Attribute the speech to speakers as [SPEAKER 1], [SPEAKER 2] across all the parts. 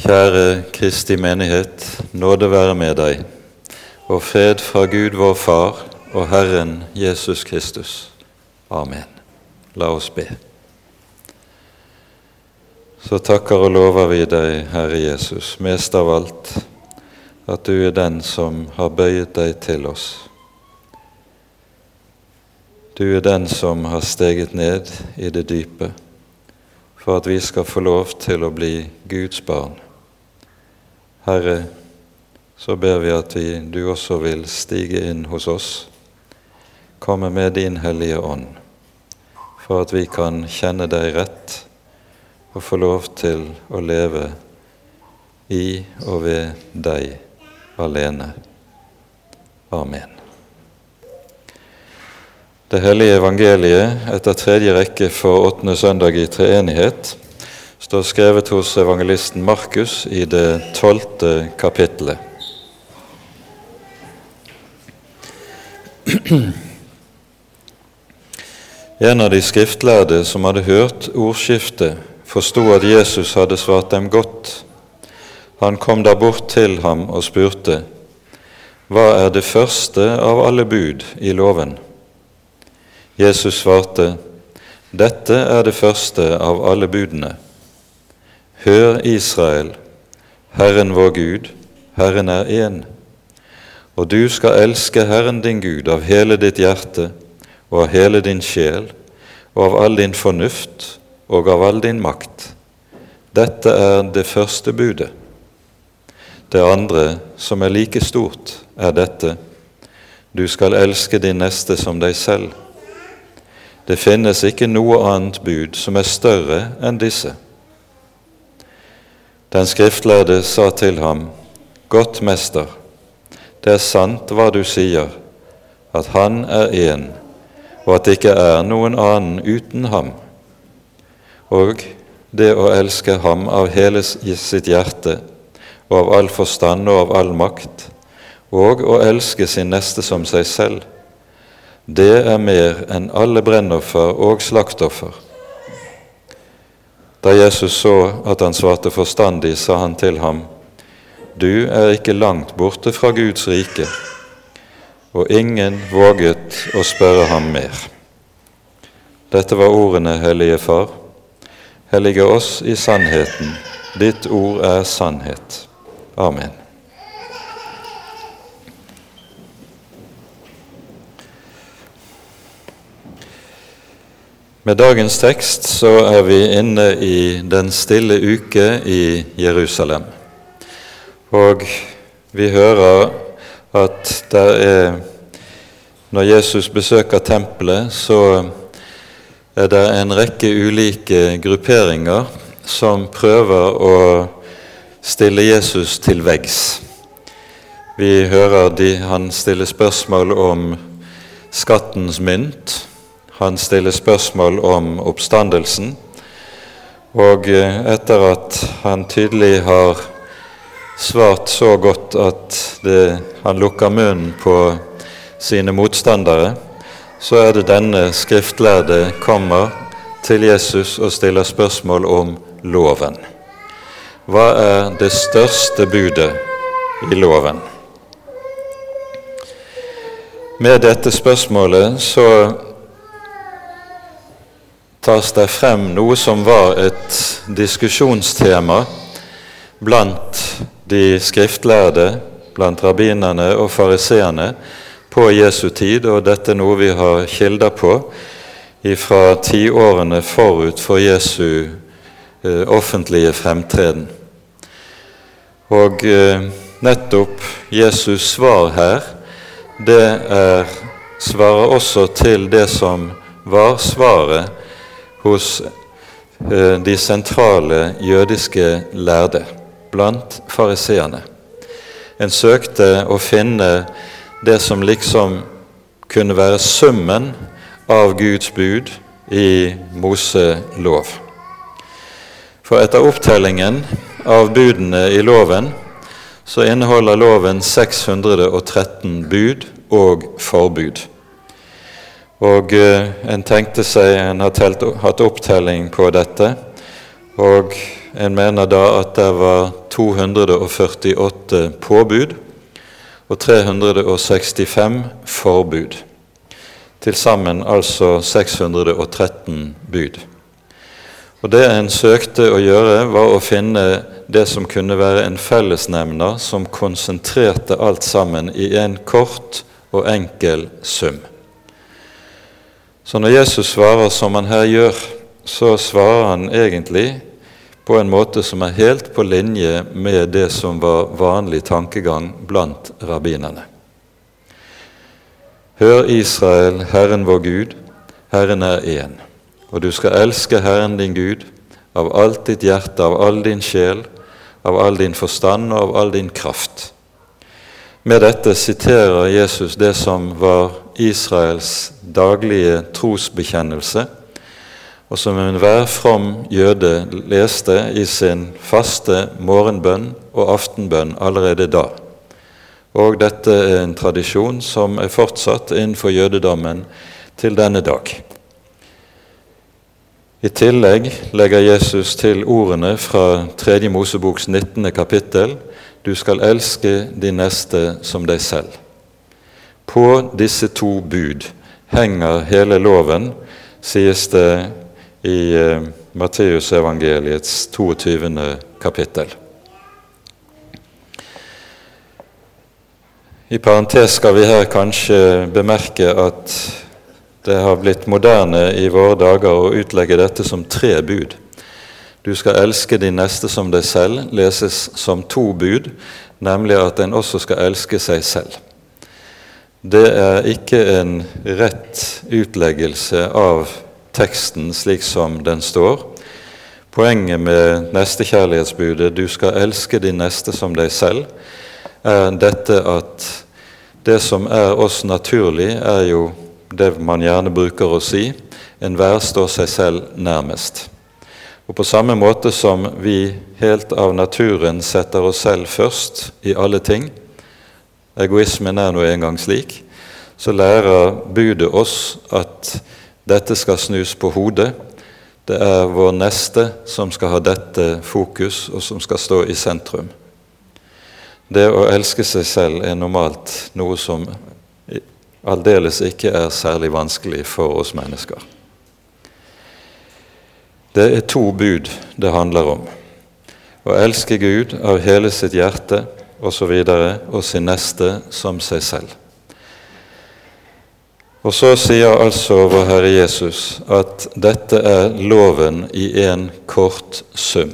[SPEAKER 1] Kjære Kristi menighet, nåde være med deg, og fred fra Gud vår Far og Herren Jesus Kristus. Amen. La oss be. Så takker og lover vi deg, Herre Jesus, mest av alt, at du er den som har bøyet deg til oss. Du er den som har steget ned i det dype for at vi skal få lov til å bli Guds barn. Herre, så ber vi at vi, du også vil stige inn hos oss, komme med din Hellige Ånd, for at vi kan kjenne deg rett og få lov til å leve i og ved deg alene. Amen. Det hellige evangeliet etter tredje rekke for åttende søndag i treenighet står skrevet hos evangelisten Markus i det tolvte kapittelet. En av de skriftlærde som hadde hørt ordskiftet, forsto at Jesus hadde svart dem godt. Han kom da bort til ham og spurte, Hva er det første av alle bud i loven? Jesus svarte, Dette er det første av alle budene. Hør, Israel, Herren vår Gud, Herren er én. Og du skal elske Herren din Gud av hele ditt hjerte og av hele din sjel og av all din fornuft og av all din makt. Dette er det første budet. Det andre, som er like stort, er dette. Du skal elske din neste som deg selv. Det finnes ikke noe annet bud som er større enn disse. Den skriftlærde sa til ham, Godt, mester, det er sant hva du sier, at Han er én, og at det ikke er noen annen uten ham. Og det å elske ham av hele sitt hjerte og av all forstand og av all makt, og å elske sin neste som seg selv, det er mer enn alle brennoffer og slaktoffer. Da Jesus så at han svarte forstandig, sa han til ham, Du er ikke langt borte fra Guds rike. Og ingen våget å spørre ham mer. Dette var ordene, Hellige Far. Hellige oss i sannheten. Ditt ord er sannhet. Amen. Med dagens tekst så er vi inne i den stille uke i Jerusalem. Og vi hører at der er Når Jesus besøker tempelet, så er det en rekke ulike grupperinger som prøver å stille Jesus til veggs. Vi hører de, han stiller spørsmål om skattens mynt, han stiller spørsmål om oppstandelsen, og eh, etter at han tydelig har svart så godt at det, han lukker munnen på sine motstandere, så er det denne skriftlærde kommer til Jesus og stiller spørsmål om loven. Hva er det største budet i loven? Med dette spørsmålet så tas det frem noe som var et diskusjonstema blant de skriftlærde, blant rabbinerne og fariseerne på Jesu tid, og dette er noe vi har kilder på fra tiårene forut for Jesu eh, offentlige fremtreden. Og eh, nettopp Jesus' svar her, det er, svarer også til det som var svaret hos eh, de sentrale jødiske lærde, blant fariseerne. En søkte å finne det som liksom kunne være summen av Guds bud i Moselov. For etter opptellingen av budene i loven så inneholder loven 613 bud og forbud. Og eh, en tenkte seg En har telt, hatt opptelling på dette, og En mener da at det var 248 påbud og 365 forbud. Til sammen altså 613 bud. Og Det en søkte å gjøre, var å finne det som kunne være en fellesnevner som konsentrerte alt sammen i en kort og enkel sum. Så når Jesus svarer som han her gjør, så svarer han egentlig på en måte som er helt på linje med det som var vanlig tankegang blant rabbinerne. Hør Israel, Herren vår Gud, Herren er én. Og du skal elske Herren din Gud av alt ditt hjerte, av all din sjel, av all din forstand og av all din kraft. Med dette siterer Jesus det som var Israels daglige trosbekjennelse, og som enhver from jøde leste i sin faste morgenbønn og aftenbønn allerede da. Og dette er en tradisjon som er fortsatt innenfor jødedommen til denne dag. I tillegg legger Jesus til ordene fra 3. Moseboks 19. kapittel du skal elske de neste som deg selv. På disse to bud henger hele loven, sies det i eh, Matteusevangeliets 22. kapittel. I parentes skal vi her kanskje bemerke at det har blitt moderne i våre dager å utlegge dette som tre bud. Du skal elske din neste som deg selv leses som to bud, nemlig at en også skal elske seg selv. Det er ikke en rett utleggelse av teksten slik som den står. Poenget med nestekjærlighetsbudet 'du skal elske din neste som deg selv' er dette at det som er oss naturlig, er jo det man gjerne bruker å si enhver står seg selv nærmest. Og På samme måte som vi helt av naturen setter oss selv først i alle ting Egoismen er nå engang slik. Så lærer budet oss at dette skal snus på hodet. Det er vår neste som skal ha dette fokus, og som skal stå i sentrum. Det å elske seg selv er normalt noe som aldeles ikke er særlig vanskelig for oss mennesker. Det er to bud det handler om. Å elske Gud av hele sitt hjerte osv. Og, og sin neste som seg selv. Og så sier altså vår Herre Jesus at dette er loven i en kort sum.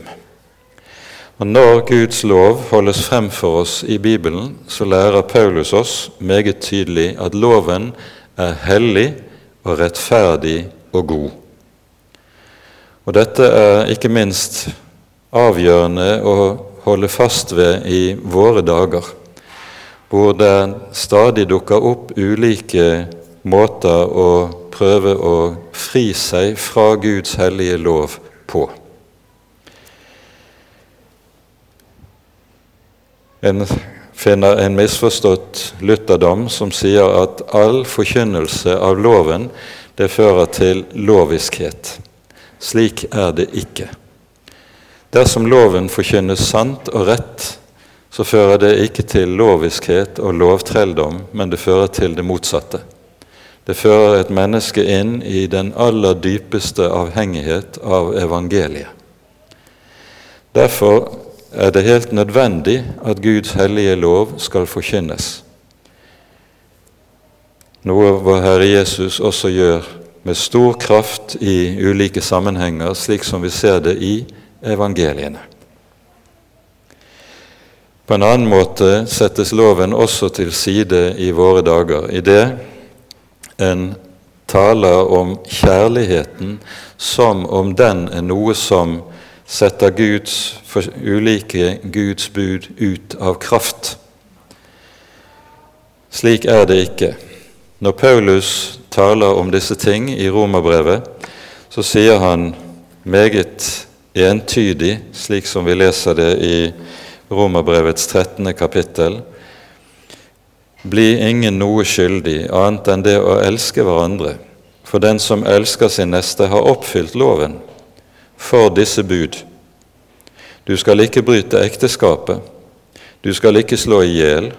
[SPEAKER 1] Og Når Guds lov holdes frem for oss i Bibelen, så lærer Paulus oss meget tydelig at loven er hellig og rettferdig og god. Og Dette er ikke minst avgjørende å holde fast ved i våre dager, hvor det stadig dukker opp ulike måter å prøve å fri seg fra Guds hellige lov på. En finner en misforstått lutherdom som sier at all forkynnelse av loven det fører til loviskhet. Slik er det ikke. Dersom loven forkynnes sant og rett, så fører det ikke til loviskhet og lovtrelldom, men det fører til det motsatte. Det fører et menneske inn i den aller dypeste avhengighet av evangeliet. Derfor er det helt nødvendig at Guds hellige lov skal forkynnes, noe vår Herre Jesus også gjør med stor kraft i ulike sammenhenger, slik som vi ser det i evangeliene. På en annen måte settes loven også til side i våre dager, i det en taler om kjærligheten som om den er noe som setter Guds, ulike Guds bud ut av kraft. Slik er det ikke. Når Paulus taler om disse ting i romerbrevet, så sier han meget entydig, slik som vi leser det i romerbrevets 13. kapittel, bli ingen noe skyldig annet enn det å elske hverandre. For den som elsker sin neste, har oppfylt loven for disse bud. Du skal ikke bryte ekteskapet. Du skal ikke slå i hjel.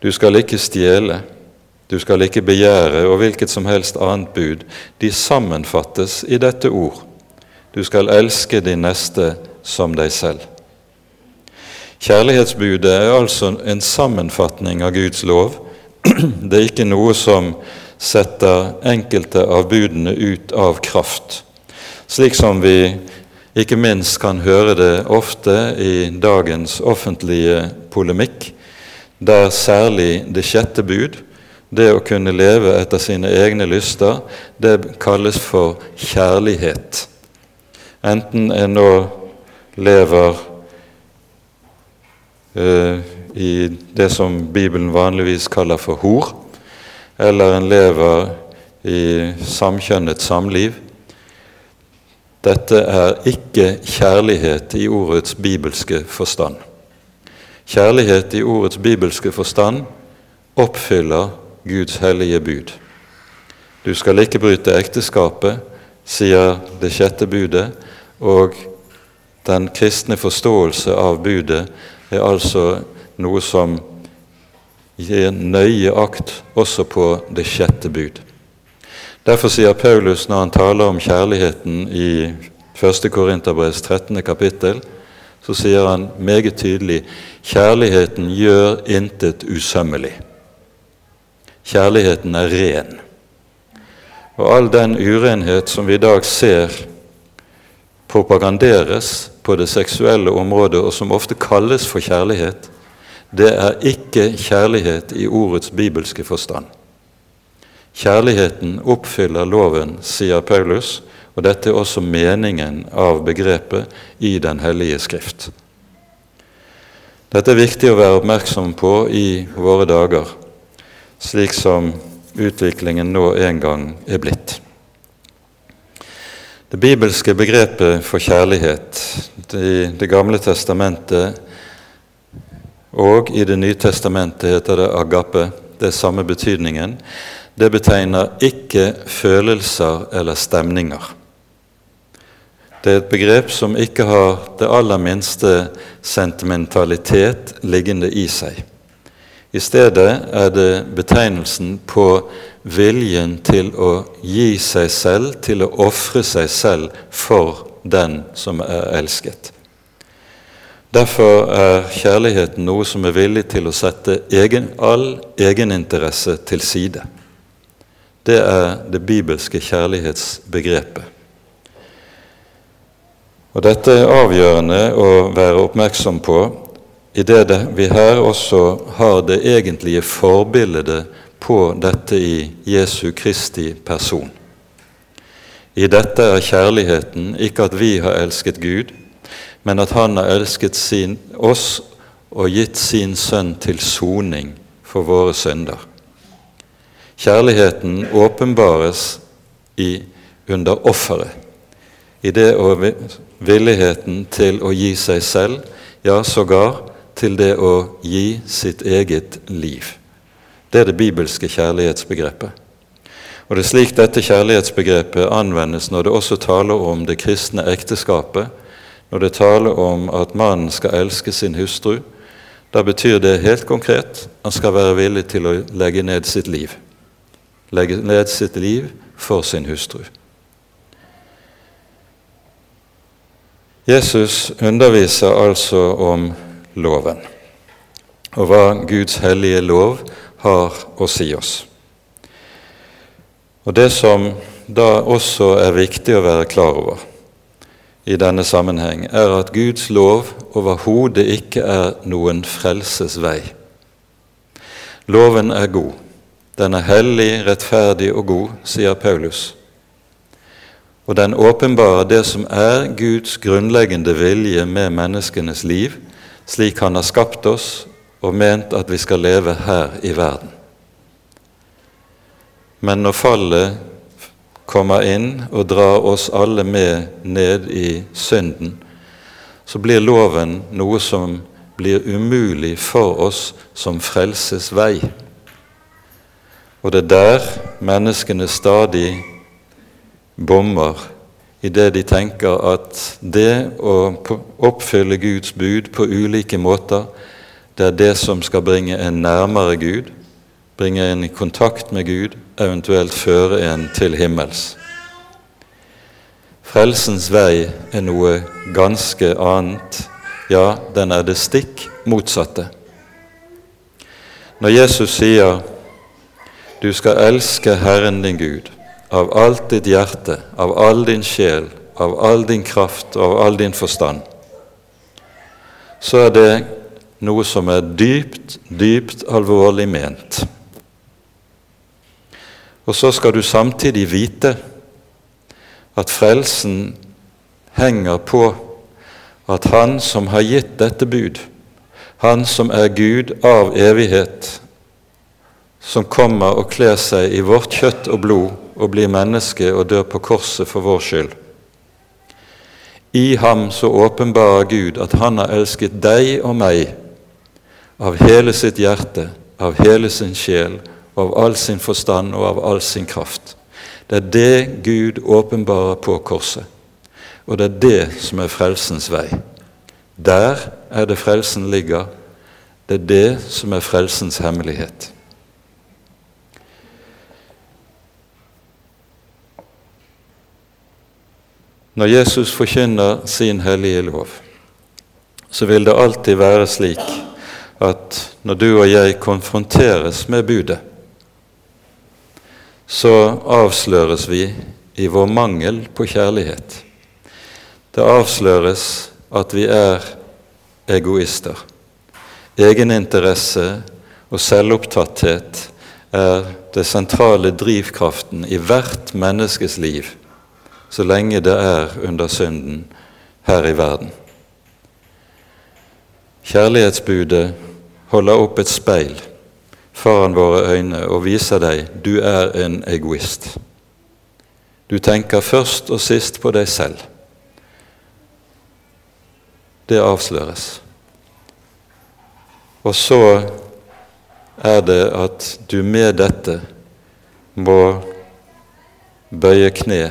[SPEAKER 1] Du skal ikke stjele. Du skal ikke begjære, og hvilket som helst annet bud, de sammenfattes i dette ord. Du skal elske din neste som deg selv. Kjærlighetsbudet er altså en sammenfatning av Guds lov. Det er ikke noe som setter enkelte av budene ut av kraft, slik som vi ikke minst kan høre det ofte i dagens offentlige polemikk, der særlig det sjette bud, det å kunne leve etter sine egne lyster, det kalles for kjærlighet. Enten en nå lever eh, i det som Bibelen vanligvis kaller for hor, eller en lever i samkjønnet samliv. Dette er ikke kjærlighet i ordets bibelske forstand. Kjærlighet i ordets bibelske forstand oppfyller Guds hellige bud. Du skal ikke bryte ekteskapet, sier det sjette budet, og den kristne forståelse av budet er altså noe som gir nøye akt også på det sjette bud. Derfor sier Paulus når han taler om kjærligheten i 1. Korinterbrevs 13. kapittel, så sier han meget tydelig kjærligheten gjør intet usømmelig. Kjærligheten er ren. Og all den urenhet som vi i dag ser propaganderes på det seksuelle området, og som ofte kalles for kjærlighet, det er ikke kjærlighet i ordets bibelske forstand. Kjærligheten oppfyller loven, sier Paulus, og dette er også meningen av begrepet i Den hellige skrift. Dette er viktig å være oppmerksom på i våre dager, slik som utviklingen nå en gang er blitt. Det bibelske begrepet for kjærlighet i Det gamle testamentet og i Det nye testamentet heter det agape. Det er samme betydningen. Det betegner ikke følelser eller stemninger. Det er et begrep som ikke har det aller minste sentimentalitet liggende i seg. I stedet er det betegnelsen på viljen til å gi seg selv, til å ofre seg selv for den som er elsket. Derfor er kjærligheten noe som er villig til å sette egen, all egeninteresse til side. Det er det bibelske kjærlighetsbegrepet. Og Dette er avgjørende å være oppmerksom på i det vi her også har det egentlige forbildet på dette i Jesu Kristi person. I dette er kjærligheten ikke at vi har elsket Gud, men at Han har elsket sin, oss og gitt sin sønn til soning for våre synder. Kjærligheten åpenbares i, under offeret, i det og villigheten til å gi seg selv, ja, sågar til det å gi sitt eget liv. Det er det bibelske kjærlighetsbegrepet. Og Det er slik dette kjærlighetsbegrepet anvendes når det også taler om det kristne ekteskapet, når det taler om at mannen skal elske sin hustru, da betyr det helt konkret han skal være villig til å legge ned sitt liv. Legge ned sitt liv for sin hustru. Jesus underviser altså om loven og hva Guds hellige lov har å si oss. Og Det som da også er viktig å være klar over, i denne sammenheng, er at Guds lov overhodet ikke er noen frelsesvei. Loven er god. Den er hellig, rettferdig og god, sier Paulus. Og den åpenbarer det som er Guds grunnleggende vilje med menneskenes liv, slik Han har skapt oss og ment at vi skal leve her i verden. Men når fallet kommer inn og drar oss alle med ned i synden, så blir loven noe som blir umulig for oss som frelses vei. Og det er der menneskene stadig bommer i det de tenker at det å oppfylle Guds bud på ulike måter, det er det som skal bringe en nærmere Gud, bringe en i kontakt med Gud, eventuelt føre en til himmels. Frelsens vei er noe ganske annet. Ja, den er det stikk motsatte. Når Jesus sier 'Du skal elske Herren din Gud' av alt ditt hjerte, av all din sjel, av all din kraft og av all din forstand, så er det noe som er dypt, dypt alvorlig ment. Og så skal du samtidig vite at frelsen henger på at Han som har gitt dette bud, Han som er Gud av evighet, som kommer og kler seg i vårt kjøtt og blod og blir menneske og dør på korset for vår skyld. I ham så åpenbarer Gud at han har elsket deg og meg av hele sitt hjerte, av hele sin sjel, av all sin forstand og av all sin kraft. Det er det Gud åpenbarer på korset, og det er det som er frelsens vei. Der er det frelsen ligger. Det er det som er frelsens hemmelighet. Når Jesus forkynner sin hellige lov, så vil det alltid være slik at når du og jeg konfronteres med budet, så avsløres vi i vår mangel på kjærlighet. Det avsløres at vi er egoister. Egeninteresse og selvopptatthet er det sentrale drivkraften i hvert menneskes liv så lenge det er under synden her i verden. Kjærlighetsbudet holder opp et speil foran våre øyne og viser deg du er en egoist. Du tenker først og sist på deg selv. Det avsløres. Og så er det at du med dette må bøye kne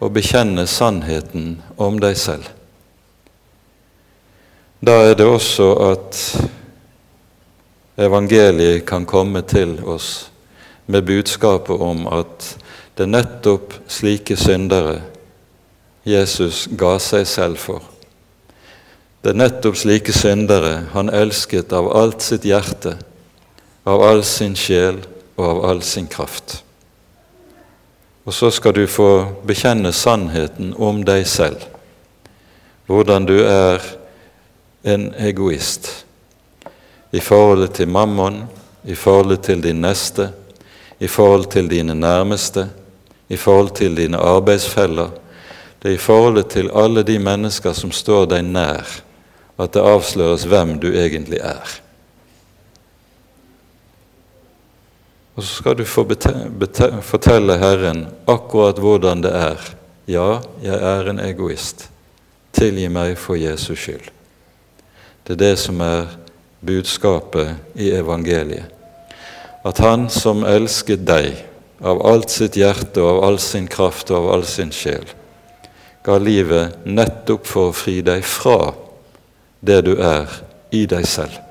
[SPEAKER 1] og bekjenne sannheten om deg selv. Da er det også at evangeliet kan komme til oss med budskapet om at det er nettopp slike syndere Jesus ga seg selv for. Det er nettopp slike syndere han elsket av alt sitt hjerte, av all sin sjel og av all sin kraft. Og så skal du få bekjenne sannheten om deg selv, hvordan du er en egoist i forholdet til mammon, i forholdet til din neste, i forhold til dine nærmeste, i forhold til dine arbeidsfeller. Det er i forholdet til alle de mennesker som står deg nær, at det avsløres hvem du egentlig er. Og så skal du få fortelle Herren akkurat hvordan det er. Ja, jeg er en egoist. Tilgi meg for Jesus skyld. Det er det som er budskapet i evangeliet. At Han som elsket deg av alt sitt hjerte og av all sin kraft og av all sin sjel, ga livet nettopp for å fri deg fra det du er i deg selv.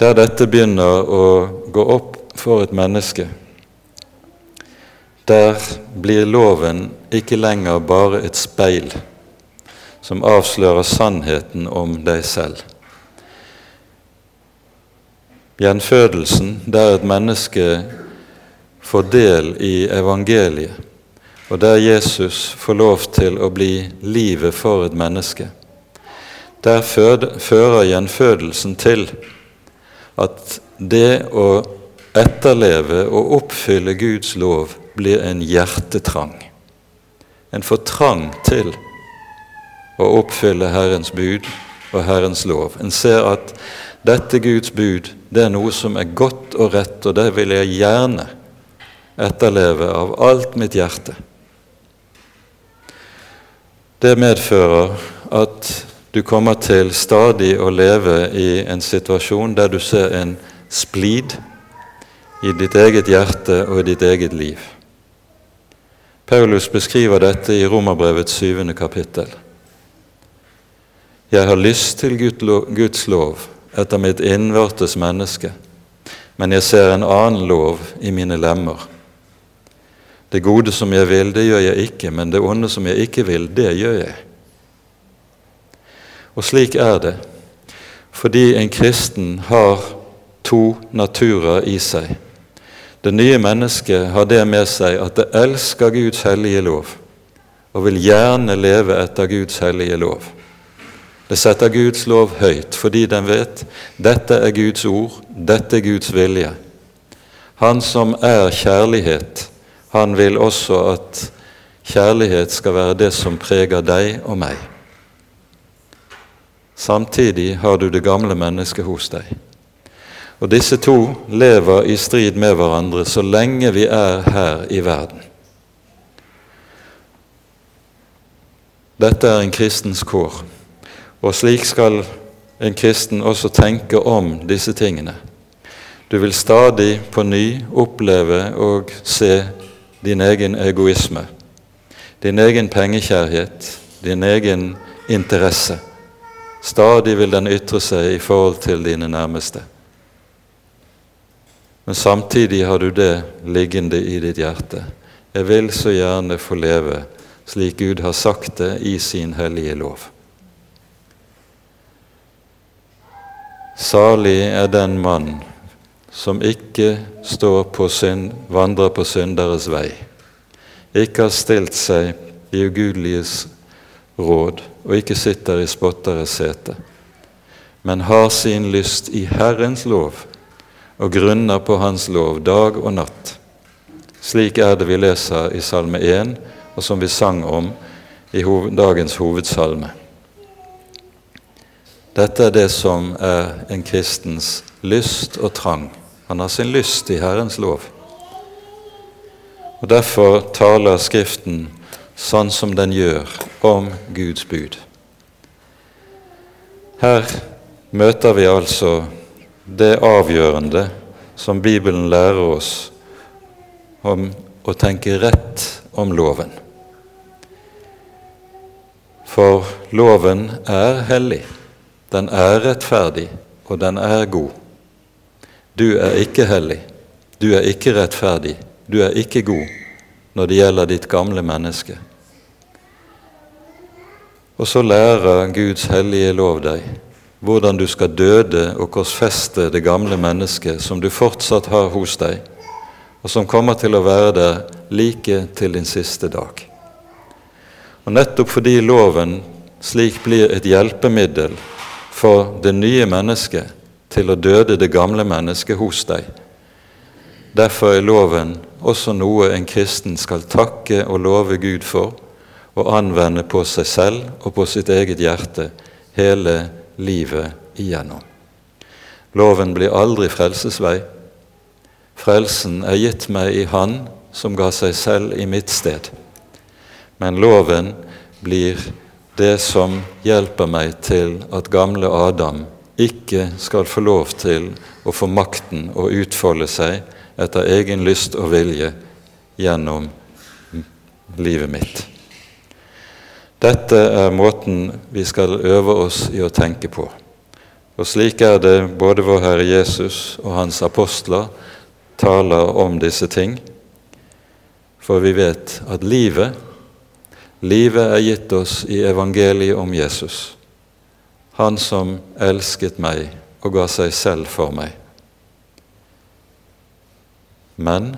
[SPEAKER 1] Der dette begynner å gå opp for et menneske, der blir loven ikke lenger bare et speil som avslører sannheten om deg selv. Gjenfødelsen, der et menneske får del i evangeliet, og der Jesus får lov til å bli livet for et menneske, der fører gjenfødelsen til at det å etterleve og oppfylle Guds lov blir en hjertetrang. En får trang til å oppfylle Herrens bud og Herrens lov. En ser at dette Guds bud det er noe som er godt og rett, og det vil jeg gjerne etterleve av alt mitt hjerte. Det medfører at du kommer til stadig å leve i en situasjon der du ser en splid i ditt eget hjerte og i ditt eget liv. Paulus beskriver dette i Romerbrevets syvende kapittel. Jeg har lyst til Guds lov etter mitt innvortes menneske, men jeg ser en annen lov i mine lemmer. Det gode som jeg vil, det gjør jeg ikke, men det onde som jeg ikke vil, det gjør jeg. Og slik er det, fordi en kristen har to naturer i seg. Det nye mennesket har det med seg at det elsker Guds hellige lov og vil gjerne leve etter Guds hellige lov. Det setter Guds lov høyt fordi den vet dette er Guds ord, dette er Guds vilje. Han som er kjærlighet, han vil også at kjærlighet skal være det som preger deg og meg. Samtidig har du det gamle mennesket hos deg. Og disse to lever i strid med hverandre så lenge vi er her i verden. Dette er en kristens kår, og slik skal en kristen også tenke om disse tingene. Du vil stadig på ny oppleve og se din egen egoisme, din egen pengekjærlighet, din egen interesse. Stadig vil den ytre seg i forhold til dine nærmeste. Men samtidig har du det liggende i ditt hjerte. Jeg vil så gjerne få leve slik Gud har sagt det i sin hellige lov. Salig er den mann som ikke står på synd, vandrer på synderes vei, ikke har stilt seg i ugudeliges råd og ikke sitter i spotteres sete, men har sin lyst i Herrens lov og grunner på Hans lov dag og natt. Slik er det vi leser i Salme 1, og som vi sang om i dagens hovedsalme. Dette er det som er en kristens lyst og trang. Han har sin lyst i Herrens lov. Og Derfor taler Skriften sånn som den gjør om Guds bud. Her møter vi altså det avgjørende som Bibelen lærer oss om å tenke rett om loven. For loven er hellig, den er rettferdig, og den er god. Du er ikke hellig, du er ikke rettferdig, du er ikke god når det gjelder ditt gamle menneske. Og så lærer Guds hellige lov deg hvordan du skal døde og korsfeste det gamle mennesket som du fortsatt har hos deg, og som kommer til å være der like til din siste dag. Og Nettopp fordi loven slik blir et hjelpemiddel for det nye mennesket, til å døde det gamle mennesket hos deg. Derfor er loven også noe en kristen skal takke og love Gud for og anvende på seg selv og på sitt eget hjerte hele livet igjennom. Loven blir aldri frelsesvei. Frelsen er gitt meg i Han som ga seg selv i mitt sted. Men loven blir det som hjelper meg til at gamle Adam ikke skal få lov til å få makten å utfolde seg etter egen lyst og vilje gjennom livet mitt. Dette er måten vi skal øve oss i å tenke på. Og slik er det både vår Herre Jesus og hans apostler taler om disse ting. For vi vet at livet, livet er gitt oss i evangeliet om Jesus han som elsket meg og ga seg selv for meg. Men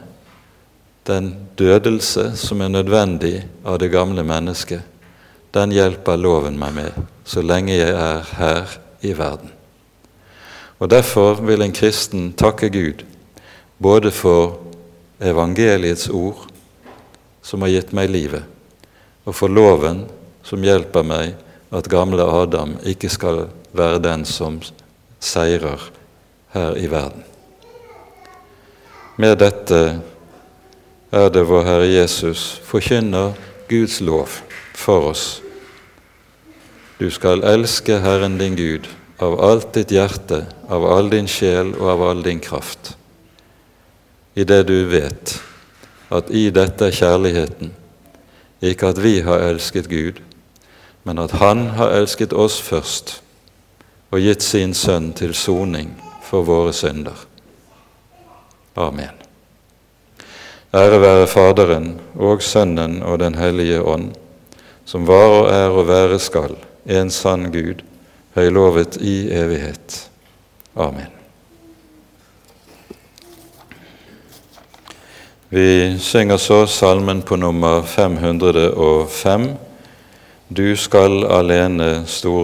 [SPEAKER 1] den dødelse som er nødvendig av det gamle mennesket, den hjelper loven meg med så lenge jeg er her i verden. Og Derfor vil en kristen takke Gud både for evangeliets ord, som har gitt meg livet, og for loven, som hjelper meg at gamle Adam ikke skal være den som seirer her i verden. Med dette er det vår Herre Jesus forkynner Guds lov for oss. Du skal elske Herren din Gud av alt ditt hjerte, av all din sjel og av all din kraft. I det du vet at i dette er kjærligheten, ikke at vi har elsket Gud, men at Han har elsket oss først og gitt sin Sønn til soning for våre synder. Amen. Ære være Faderen og Sønnen og Den hellige ånd, som var og er og være skal, en sann Gud, høylovet i evighet. Amen. Vi synger så salmen på nummer 505. Du skal alene, store